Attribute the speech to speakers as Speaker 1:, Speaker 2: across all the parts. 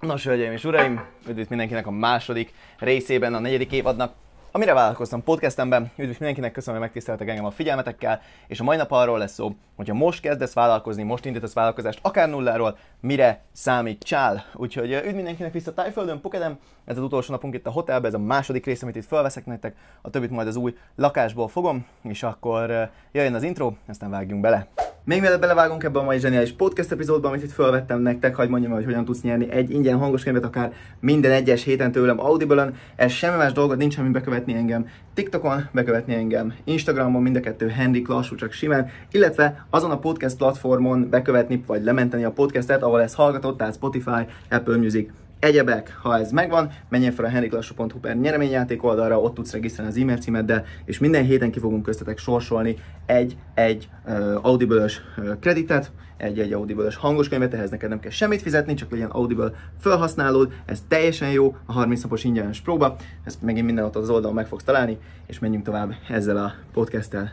Speaker 1: Nos, hölgyeim és uraim, üdvít mindenkinek a második részében, a negyedik évadnak. Amire vállalkoztam podcastemben, üdvít mindenkinek, köszönöm, hogy megtiszteltek engem a figyelmetekkel, és a mai nap arról lesz szó, hogyha most kezdesz vállalkozni, most indítasz vállalkozást, akár nulláról, mire számítsál. Úgyhogy üdv mindenkinek vissza Tájföldön, Pokedem, ez az utolsó napunk itt a hotelben, ez a második rész, amit itt felveszek nektek, a többit majd az új lakásból fogom, és akkor jöjjön az intro, aztán vágjunk bele. Még mielőtt belevágunk ebbe a mai zseniális podcast epizódba, amit itt felvettem nektek, hagyd mondjam, hogy hogyan tudsz nyerni egy ingyen hangos könyvet akár minden egyes héten tőlem Audible-on. Ez semmi más dolgot nincs, amit bekövetni engem TikTokon, bekövetni engem Instagramon, mind a kettő Henrik lassú, csak simán, illetve azon a podcast platformon bekövetni, vagy lementeni a podcastet, ahol ez hallgatott, tehát Spotify, Apple Music, Egyebek, ha ez megvan, menjen fel a henriklassú.hu per nyereményjáték oldalra, ott tudsz regisztrálni az e-mail címeddel, és minden héten ki fogunk köztetek sorsolni egy-egy uh, Audible-ös uh, kreditet, egy-egy Audible-ös hangos könyvet, ehhez neked nem kell semmit fizetni, csak legyen Audible felhasználód, ez teljesen jó, a 30 napos ingyenes próba, ezt megint minden ott az oldalon meg fogsz találni, és menjünk tovább ezzel a podcasttel.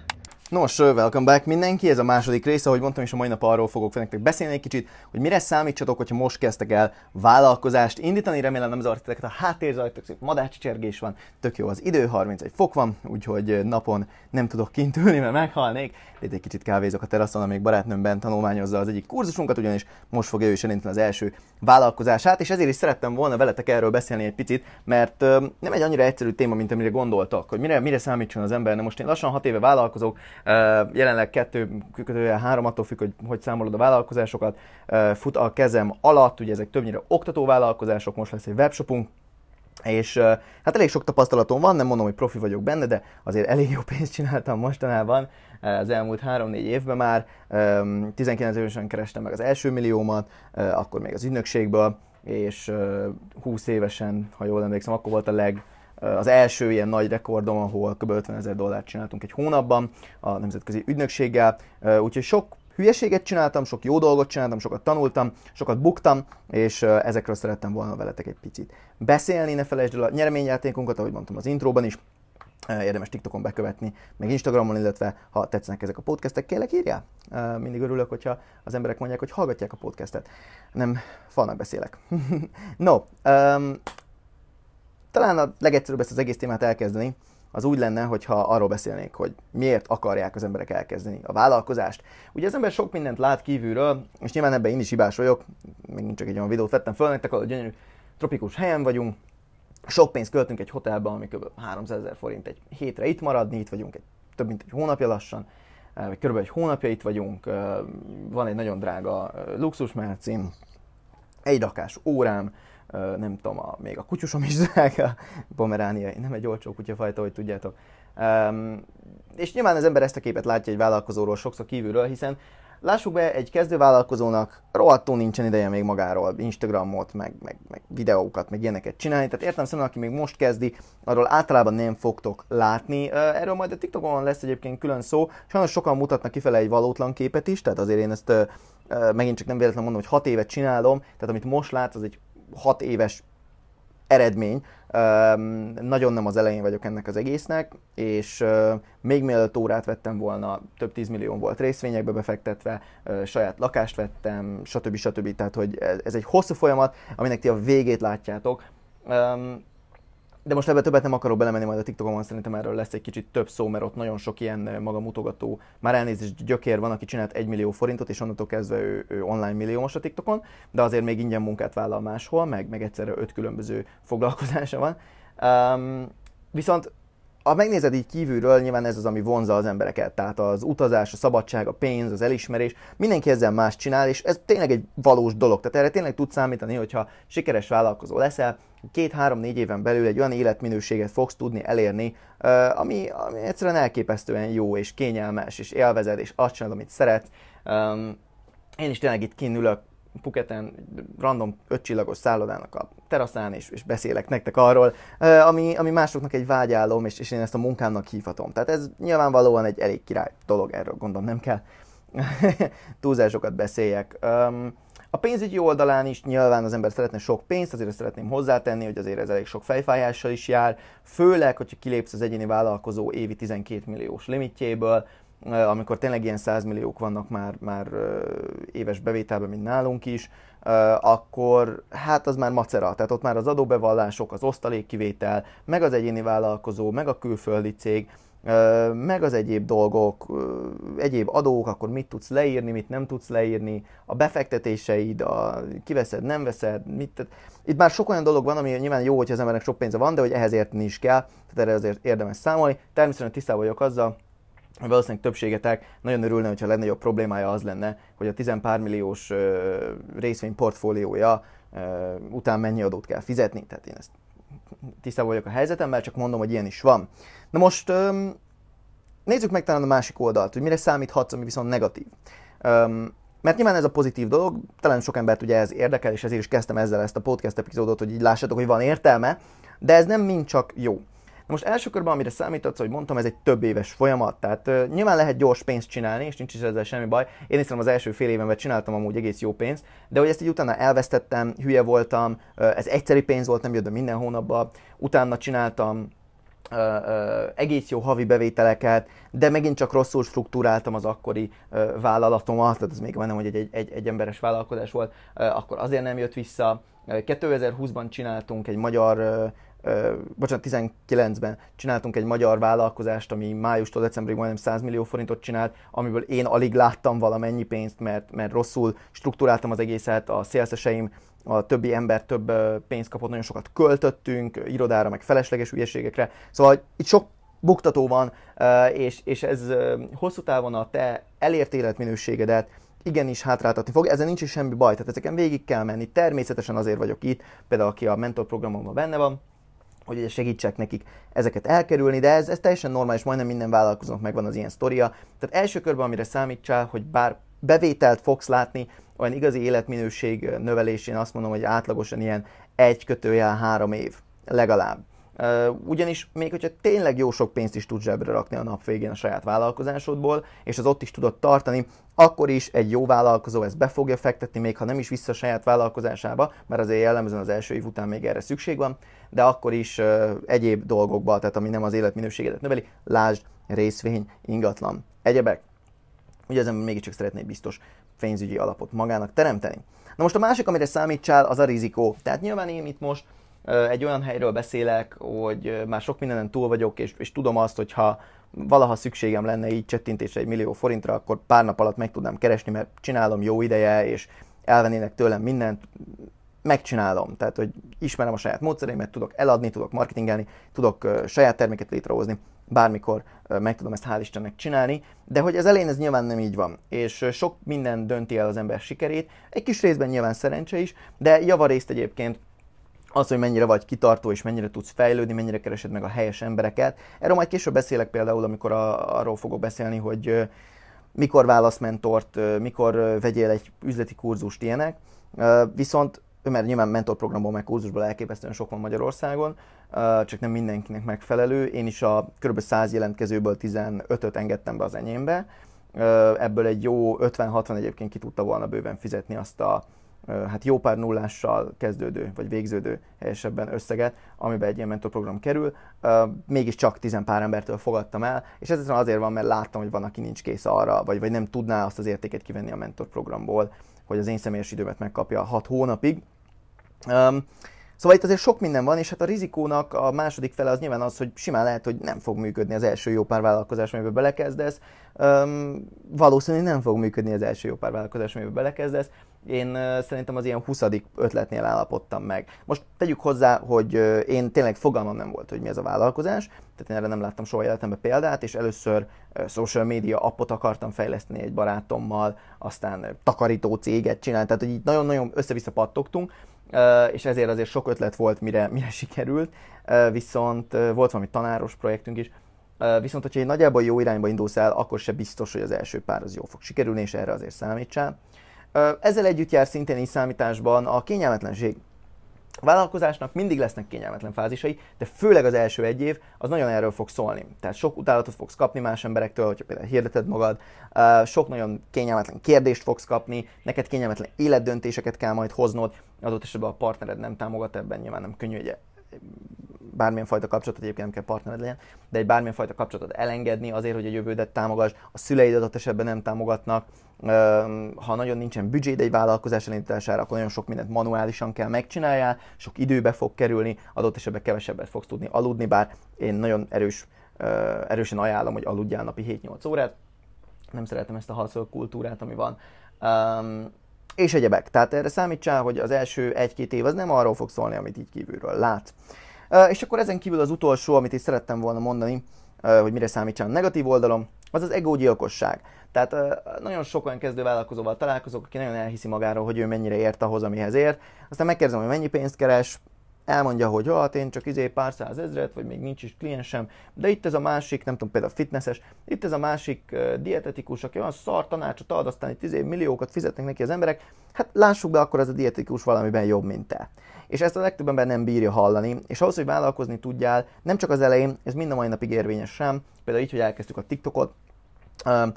Speaker 1: Nos, welcome back mindenki, ez a második része, ahogy mondtam, és a mai nap arról fogok nektek beszélni egy kicsit, hogy mire számítsatok, hogyha most kezdtek el vállalkozást indítani, remélem nem zavart a háttérzaj, tök szép madácsi csergés van, tök jó az idő, 31 fok van, úgyhogy napon nem tudok kint ülni, mert meghalnék, itt egy kicsit kávézok a teraszon, amíg barátnőmben tanulmányozza az egyik kurzusunkat, ugyanis most fog ő is elindítani az első vállalkozását, és ezért is szerettem volna veletek erről beszélni egy picit, mert nem egy annyira egyszerű téma, mint amire gondoltak, hogy mire, mire számítson az ember. Na most én lassan hat éve vállalkozok, jelenleg kettő, kötője három, attól függ, hogy hogy számolod a vállalkozásokat, fut a kezem alatt, ugye ezek többnyire oktató vállalkozások, most lesz egy webshopunk, és hát elég sok tapasztalatom van, nem mondom, hogy profi vagyok benne, de azért elég jó pénzt csináltam mostanában, az elmúlt 3-4 évben már. 19 évesen kerestem meg az első milliómat, akkor még az ügynökségből, és 20 évesen, ha jól emlékszem, akkor volt a leg, az első ilyen nagy rekordom, ahol kb. 50 ezer dollárt csináltunk egy hónapban a nemzetközi ügynökséggel, úgyhogy sok hülyeséget csináltam, sok jó dolgot csináltam, sokat tanultam, sokat buktam, és ezekről szerettem volna veletek egy picit beszélni. Ne felejtsd el a nyereményjátékunkat, ahogy mondtam az intróban is, érdemes TikTokon bekövetni, meg Instagramon, illetve ha tetszenek ezek a podcastek, kérlek írjál. Mindig örülök, hogyha az emberek mondják, hogy hallgatják a podcastet. Nem falnak beszélek. no, um, talán a legegyszerűbb ezt az egész témát elkezdeni, az úgy lenne, hogyha arról beszélnék, hogy miért akarják az emberek elkezdeni a vállalkozást. Ugye az ember sok mindent lát kívülről, és nyilván ebben én is hibás vagyok, még csak egy olyan videót vettem föl nektek, ahol gyönyörű tropikus helyen vagyunk, sok pénzt költünk egy hotelbe, ami kb. 300 ezer forint egy hétre itt maradni, itt vagyunk egy, több mint egy hónapja lassan, vagy kb. egy hónapja itt vagyunk, van egy nagyon drága luxusmercim, egy rakás órám, nem tudom, a, még a kutyusom is drága, pomeránia, nem egy olcsó kutyafajta, hogy tudjátok. Um, és nyilván az ember ezt a képet látja egy vállalkozóról sokszor kívülről, hiszen lássuk be, egy kezdővállalkozónak rohadtul nincsen ideje még magáról Instagramot, meg, meg, meg videókat, meg ilyeneket csinálni. Tehát értem szerint, aki még most kezdi, arról általában nem fogtok látni. Erről majd a TikTokon lesz egyébként külön szó. Sajnos sokan mutatnak kifele egy valótlan képet is, tehát azért én ezt megint csak nem véletlenül mondom, hogy 6 évet csinálom, tehát amit most látsz, az egy 6 éves eredmény. Nagyon nem az elején vagyok ennek az egésznek, és még mielőtt órát vettem volna, több tízmillió volt részvényekbe befektetve, saját lakást vettem, stb. stb. Tehát, hogy ez egy hosszú folyamat, aminek ti a végét látjátok. De most ebbe többet nem akarok belemenni, majd a TikTokon szerintem erről lesz egy kicsit több szó, mert ott nagyon sok ilyen magamutogató, már elnézést gyökér van, aki csinált egy millió forintot, és onnantól kezdve ő, ő online milliómos a TikTokon, de azért még ingyen munkát vállal máshol, meg, meg egyszerre öt különböző foglalkozása van. Um, viszont ha megnézed így kívülről, nyilván ez az, ami vonza az embereket. Tehát az utazás, a szabadság, a pénz, az elismerés, mindenki ezzel más csinál, és ez tényleg egy valós dolog. Tehát erre tényleg tudsz számítani, hogyha sikeres vállalkozó leszel, két-három-négy éven belül egy olyan életminőséget fogsz tudni elérni, ami, ami egyszerűen elképesztően jó és kényelmes, és élvezed, és azt csinálod, amit szeretsz. Én is tényleg itt kinülök Puketen random ötcsillagos szállodának a teraszán, és, és beszélek nektek arról, ami, ami másoknak egy vágyálom, és, és én ezt a munkámnak hívhatom. Tehát ez nyilvánvalóan egy elég király dolog, erről gondolom nem kell túlzásokat beszéljek. A pénzügyi oldalán is nyilván az ember szeretne sok pénzt, azért ezt szeretném hozzátenni, hogy azért ez elég sok fejfájással is jár, főleg, hogyha kilépsz az egyéni vállalkozó évi 12 milliós limitjéből, amikor tényleg ilyen 100 milliók vannak már, már éves bevételben, mint nálunk is, akkor hát az már macera. Tehát ott már az adóbevallások, az osztalékkivétel, meg az egyéni vállalkozó, meg a külföldi cég, meg az egyéb dolgok, egyéb adók, akkor mit tudsz leírni, mit nem tudsz leírni, a befektetéseid, a kiveszed, nem veszed, mit, itt már sok olyan dolog van, ami nyilván jó, hogy az embernek sok pénze van, de hogy ehhez érteni is kell, tehát erre azért érdemes számolni. Természetesen tisztában vagyok azzal, valószínűleg többségetek nagyon örülne, hogyha a legnagyobb problémája az lenne, hogy a 10 pár milliós részvény portfóliója után mennyi adót kell fizetni. Tehát én ezt tisztában vagyok a helyzetemmel, csak mondom, hogy ilyen is van. Na most nézzük meg talán a másik oldalt, hogy mire számíthatsz, ami viszont negatív. Mert nyilván ez a pozitív dolog, talán sok embert ugye ez érdekel, és ezért is kezdtem ezzel ezt a podcast epizódot, hogy így lássátok, hogy van értelme, de ez nem mind csak jó. Na most első körben, amire számítatsz, hogy mondtam, ez egy több éves folyamat, tehát uh, nyilván lehet gyors pénzt csinálni, és nincs is ezzel semmi baj. Én is az első fél évenben csináltam amúgy egész jó pénzt, de hogy ezt így utána elvesztettem, hülye voltam, uh, ez egyszeri pénz volt, nem jött minden hónapban, utána csináltam Uh, uh, egész jó havi bevételeket, de megint csak rosszul struktúráltam az akkori uh, vállalatomat, tehát ez még majdnem, hogy egy, egy, egy, egy emberes vállalkozás volt, akkor azért nem jött vissza. Uh, 2020-ban csináltunk egy magyar, bocsánat, 19-ben csináltunk egy magyar vállalkozást, ami májustól decemberig majdnem 100 millió forintot csinált, amiből én alig láttam valamennyi pénzt, mert, mert rosszul struktúráltam az egészet, a szélszeseim a többi ember több pénzt kapott, nagyon sokat költöttünk, irodára, meg felesleges ügyességekre. Szóval itt sok buktató van, és, és ez hosszú távon a te elért életminőségedet igenis hátráltatni fog. Ezen nincs is semmi baj, tehát ezeken végig kell menni. Természetesen azért vagyok itt, például aki a mentorprogramomban benne van, hogy ugye segítsek nekik ezeket elkerülni, de ez, ez teljesen normális, majdnem minden vállalkozónak megvan az ilyen sztoria. Tehát első körben, amire számítsál, hogy bár bevételt fogsz látni, olyan igazi életminőség növelésén azt mondom, hogy átlagosan ilyen egy kötőjel három év legalább. Ugyanis még hogyha tényleg jó sok pénzt is tudsz zsebre rakni a nap végén a saját vállalkozásodból, és az ott is tudod tartani, akkor is egy jó vállalkozó ezt be fogja fektetni, még ha nem is vissza a saját vállalkozásába, mert azért jellemzően az első év után még erre szükség van, de akkor is egyéb dolgokba, tehát ami nem az életminőségedet növeli, lásd, részvény, ingatlan, egyebek. Ugye ezen mégiscsak szeretnék biztos pénzügyi alapot magának teremteni. Na most a másik, amire számítsál, az a rizikó. Tehát nyilván én itt most egy olyan helyről beszélek, hogy már sok mindenen túl vagyok, és, és tudom azt, hogy ha valaha szükségem lenne így csettintésre egy millió forintra, akkor pár nap alatt meg tudnám keresni, mert csinálom jó ideje, és elvennének tőlem mindent, megcsinálom. Tehát, hogy ismerem a saját módszereimet, tudok eladni, tudok marketingelni, tudok saját terméket létrehozni, bármikor meg tudom ezt hál' Istennek csinálni, de hogy ez elején ez nyilván nem így van, és sok minden dönti el az ember sikerét, egy kis részben nyilván szerencse is, de javarészt egyébként az, hogy mennyire vagy kitartó, és mennyire tudsz fejlődni, mennyire keresed meg a helyes embereket. Erről majd később beszélek például, amikor a, arról fogok beszélni, hogy mikor válasz mentort, mikor vegyél egy üzleti kurzust, ilyenek. Viszont mert nyilván mentorprogramból meg kurzusból elképesztően sok van Magyarországon, csak nem mindenkinek megfelelő. Én is a kb. 100 jelentkezőből 15-öt engedtem be az enyémbe. Ebből egy jó 50-60 egyébként ki tudta volna bőven fizetni azt a hát jó pár nullással kezdődő, vagy végződő helyesebben összeget, amiben egy ilyen mentorprogram kerül, mégiscsak tizen pár embertől fogadtam el, és ez azért van, mert láttam, hogy van, aki nincs kész arra, vagy, vagy nem tudná azt az értéket kivenni a mentorprogramból, hogy az én személyes időmet megkapja 6 hónapig. Szóval itt azért sok minden van, és hát a rizikónak a második fele az nyilván az, hogy simán lehet, hogy nem fog működni az első jó pár vállalkozás, amiben belekezdesz. Um, valószínűleg nem fog működni az első jó pár vállalkozás, amiben belekezdesz. Én szerintem az ilyen 20. ötletnél állapodtam meg. Most tegyük hozzá, hogy én tényleg fogalmam nem volt, hogy mi ez a vállalkozás, tehát én erre nem láttam soha életemben példát, és először social media appot akartam fejleszteni egy barátommal, aztán takarító céget csinálni, tehát hogy így nagyon-nagyon össze-vissza pattogtunk, és ezért azért sok ötlet volt, mire, mire sikerült, viszont volt valami tanáros projektünk is, viszont hogyha egy nagyjából jó irányba indulsz el, akkor se biztos, hogy az első pár az jó fog sikerülni, és erre azért számítsál. Ezzel együtt jár szintén így számításban a kényelmetlenség. A vállalkozásnak mindig lesznek kényelmetlen fázisai, de főleg az első egy év az nagyon erről fog szólni. Tehát sok utálatot fogsz kapni más emberektől, hogyha például hirdeted magad, sok nagyon kényelmetlen kérdést fogsz kapni, neked kényelmetlen életdöntéseket kell majd hoznod, adott esetben a partnered nem támogat ebben, nyilván nem könnyű egy bármilyen fajta kapcsolatot, egyébként nem kell partnered legyen, de egy bármilyen fajta kapcsolatot elengedni azért, hogy a jövődet támogass, a szüleid adott esetben nem támogatnak, ha nagyon nincsen büdzséd egy vállalkozás elindítására, akkor nagyon sok mindent manuálisan kell megcsináljál, sok időbe fog kerülni, adott esetben kevesebbet fogsz tudni aludni, bár én nagyon erős, erősen ajánlom, hogy aludjál napi 7-8 órát, nem szeretem ezt a halszol kultúrát, ami van. És egyebek. Tehát erre számítsál, hogy az első egy-két év az nem arról fog szólni, amit így kívülről lát. És akkor ezen kívül az utolsó, amit is szerettem volna mondani, hogy mire számítsál a negatív oldalon, az az egógyilkosság. Tehát nagyon sok olyan kezdővállalkozóval találkozok, aki nagyon elhiszi magáról, hogy ő mennyire ért ahhoz, amihez ért. Aztán megkérdezem, hogy mennyi pénzt keres, elmondja, hogy hát én csak izé pár ezret, vagy még nincs is kliensem, de itt ez a másik, nem tudom, például fitnesses, itt ez a másik uh, dietetikus, aki olyan szar tanácsot ad, aztán itt izé milliókat fizetnek neki az emberek, hát lássuk be, akkor ez a dietetikus valamiben jobb, mint te. És ezt a legtöbb ember nem bírja hallani, és ahhoz, hogy vállalkozni tudjál, nem csak az elején, ez mind a mai napig érvényes sem, például így, hogy elkezdtük a TikTokot, uh,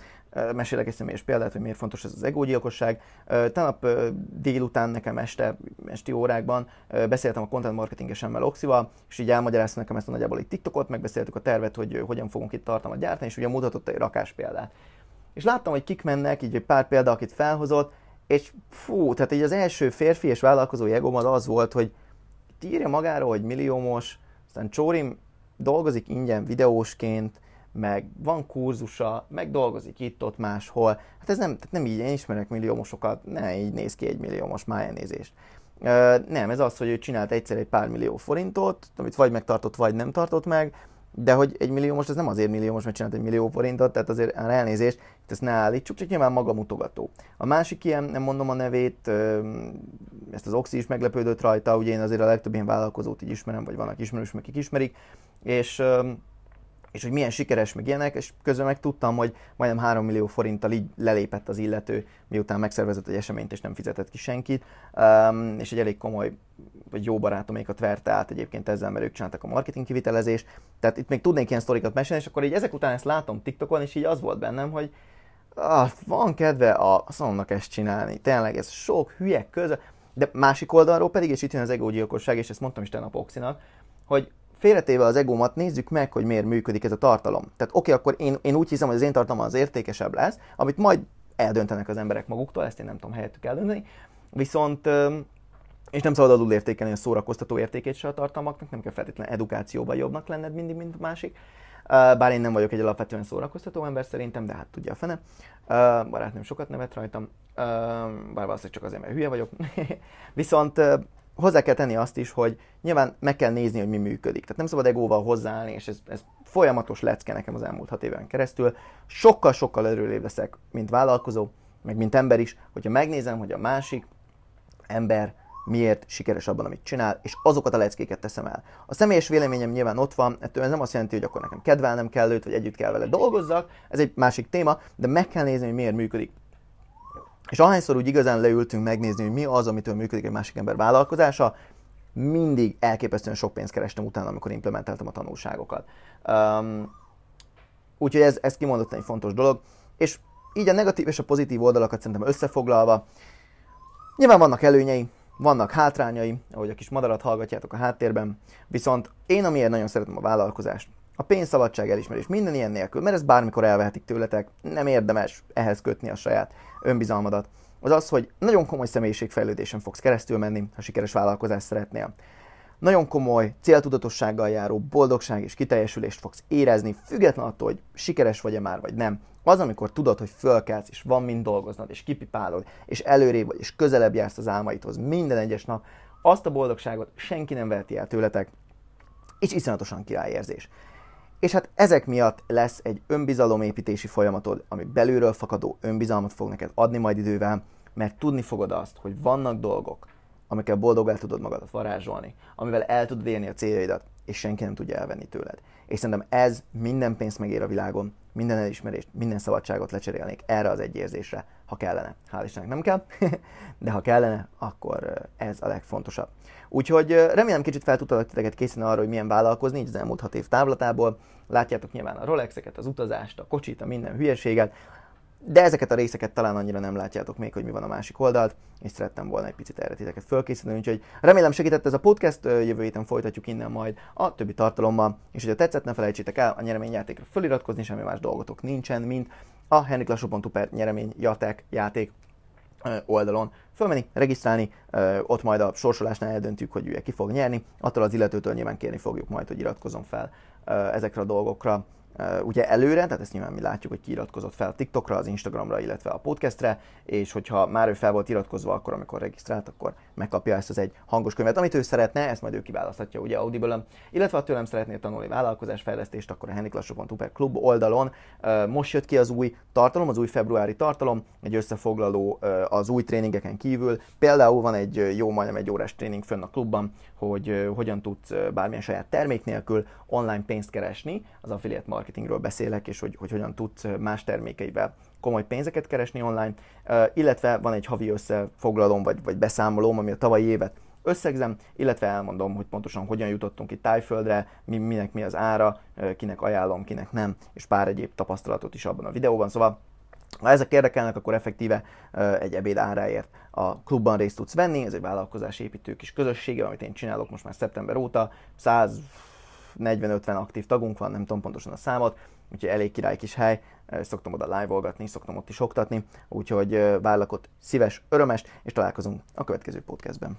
Speaker 1: mesélek egy személyes példát, hogy miért fontos ez az egógyilkosság. Tegnap délután nekem este, esti órákban beszéltem a content marketingesemmel Oxival, és így elmagyarázta nekem ezt a nagyjából egy TikTokot, megbeszéltük a tervet, hogy hogyan fogunk itt tartalmat gyártani, és ugye mutatott egy rakás példát. És láttam, hogy kik mennek, így egy pár példa, akit felhozott, és fú, tehát így az első férfi és vállalkozói egóm az az volt, hogy írja magáról, hogy milliómos, aztán Csórim dolgozik ingyen videósként, meg van kurzusa, meg dolgozik itt-ott máshol. Hát ez nem, tehát nem így, én ismerek milliómosokat, ne így néz ki egy milliómos májánnézést. Uh, nem, ez az, hogy ő csinált egyszer egy pár millió forintot, amit vagy megtartott, vagy nem tartott meg, de hogy egy millió most, ez nem azért millió most, mert csinált egy millió forintot, tehát azért elnézést, itt ezt ne állítsuk, csak nyilván maga mutogató. A másik ilyen, nem mondom a nevét, ezt az Oxi is meglepődött rajta, ugye én azért a legtöbb ilyen vállalkozót így ismerem, vagy vannak ismerős, akik ismerik, és és hogy milyen sikeres meg ilyenek, és közben meg tudtam, hogy majdnem 3 millió forinttal így lelépett az illető, miután megszervezett egy eseményt, és nem fizetett ki senkit, um, és egy elég komoly, vagy jó barátomékat verte át egyébként ezzel, mert ők csináltak a marketing kivitelezést, tehát itt még tudnék ilyen sztorikat mesélni, és akkor így ezek után ezt látom TikTokon, és így az volt bennem, hogy ah, van kedve a szomnak ezt csinálni, tényleg ez sok hülye köze, de másik oldalról pedig, és itt jön az egógyilkosság, és ezt mondtam is tegnap Oxinak, hogy félretéve az egómat, nézzük meg, hogy miért működik ez a tartalom. Tehát oké, okay, akkor én, én úgy hiszem, hogy az én tartalom az értékesebb lesz, amit majd eldöntenek az emberek maguktól, ezt én nem tudom helyettük eldönteni. Viszont és nem szabad alul értékelni a szórakoztató értékét se a tartalmaknak, nem kell feltétlenül edukációban jobbnak lenned mindig, mint a másik. Bár én nem vagyok egy alapvetően szórakoztató ember szerintem, de hát tudja a fene. Barátnőm sokat nevet rajtam, bár valószínűleg csak azért, mert hülye vagyok. Viszont hozzá kell tenni azt is, hogy nyilván meg kell nézni, hogy mi működik. Tehát nem szabad egóval hozzáállni, és ez, ez folyamatos lecke nekem az elmúlt hat éven keresztül. Sokkal-sokkal erőlébb leszek, mint vállalkozó, meg mint ember is, hogyha megnézem, hogy a másik ember miért sikeres abban, amit csinál, és azokat a leckéket teszem el. A személyes véleményem nyilván ott van, ettől ez nem azt jelenti, hogy akkor nekem kedvelnem kell őt, vagy együtt kell vele dolgozzak, ez egy másik téma, de meg kell nézni, hogy miért működik. És ahányszor úgy igazán leültünk megnézni, hogy mi az, amitől működik egy másik ember vállalkozása, mindig elképesztően sok pénzt kerestem utána, amikor implementáltam a tanulságokat. Um, úgyhogy ez, ez kimondottan egy fontos dolog. És így a negatív és a pozitív oldalakat szerintem összefoglalva, nyilván vannak előnyei, vannak hátrányai, ahogy a kis madarat hallgatjátok a háttérben, viszont én amiért nagyon szeretem a vállalkozást, a pénzszabadság elismerés minden ilyen nélkül, mert ez bármikor elvehetik tőletek, nem érdemes ehhez kötni a saját önbizalmadat, az az, hogy nagyon komoly személyiségfejlődésen fogsz keresztül menni, ha sikeres vállalkozást szeretnél. Nagyon komoly, céltudatossággal járó boldogság és kiteljesülést fogsz érezni, független attól, hogy sikeres vagy-e már, vagy nem. Az, amikor tudod, hogy fölkelsz, és van mind dolgoznod, és kipipálod, és előrébb vagy, és közelebb jársz az álmaidhoz minden egyes nap, azt a boldogságot senki nem veheti el tőletek, és iszonyatosan királyérzés. És hát ezek miatt lesz egy önbizalomépítési folyamatod, ami belülről fakadó önbizalmat fog neked adni majd idővel, mert tudni fogod azt, hogy vannak dolgok, amikkel boldog el tudod magadat varázsolni, amivel el tudod érni a céljaidat, és senki nem tudja elvenni tőled. És szerintem ez minden pénzt megér a világon, minden elismerést, minden szabadságot lecserélnék erre az egy érzésre, ha kellene. Hál' Istennek nem kell, de ha kellene, akkor ez a legfontosabb. Úgyhogy remélem kicsit fel tudtalak titeket készíteni arra, hogy milyen vállalkozni, így az elmúlt hat év távlatából. Látjátok nyilván a Rolexeket, az utazást, a kocsit, a minden hülyeséget. de ezeket a részeket talán annyira nem látjátok még, hogy mi van a másik oldalt, és szerettem volna egy picit erre titeket fölkészíteni, úgyhogy remélem segített ez a podcast, jövő héten folytatjuk innen majd a többi tartalommal, és hogyha tetszett, ne felejtsétek el a nyereményjátékra feliratkozni, semmi más dolgotok nincsen, mint a henriklassó.hu per nyereményjáték játék oldalon. Fölmenni, regisztrálni, ott majd a sorsolásnál eldöntjük, hogy ő ki fog nyerni, attól az illetőtől nyilván kérni fogjuk majd, hogy iratkozom fel ezekre a dolgokra ugye előre, tehát ezt nyilván mi látjuk, hogy kiiratkozott fel a TikTokra, az Instagramra, illetve a podcastre, és hogyha már ő fel volt iratkozva, akkor amikor regisztrált, akkor megkapja ezt az egy hangos könyvet, amit ő szeretne, ezt majd ő kiválaszthatja ugye audible illetve ha tőlem szeretnél tanulni vállalkozásfejlesztést, akkor a henniklassó.hu klub oldalon most jött ki az új tartalom, az új februári tartalom, egy összefoglaló az új tréningeken kívül. Például van egy jó, majdnem egy órás tréning fönn a klubban, hogy hogyan tudsz bármilyen saját termék nélkül online pénzt keresni, az affiliate marketingről beszélek, és hogy, hogy hogyan tudsz más termékeivel komoly pénzeket keresni online, illetve van egy havi összefoglalom vagy, vagy beszámolóm, ami a tavalyi évet összegzem, illetve elmondom, hogy pontosan hogyan jutottunk itt Tájföldre, mi, minek mi az ára, kinek ajánlom, kinek nem, és pár egyéb tapasztalatot is abban a videóban. Szóval ha ezek érdekelnek, akkor effektíve egy ebéd áráért a klubban részt tudsz venni, ez egy vállalkozás építő kis közössége, amit én csinálok most már szeptember óta, 140-50 aktív tagunk van, nem tudom pontosan a számot, úgyhogy elég király kis hely, szoktam oda live-olgatni, szoktam ott is oktatni, úgyhogy várlak ott szíves, örömes, és találkozunk a következő podcastben.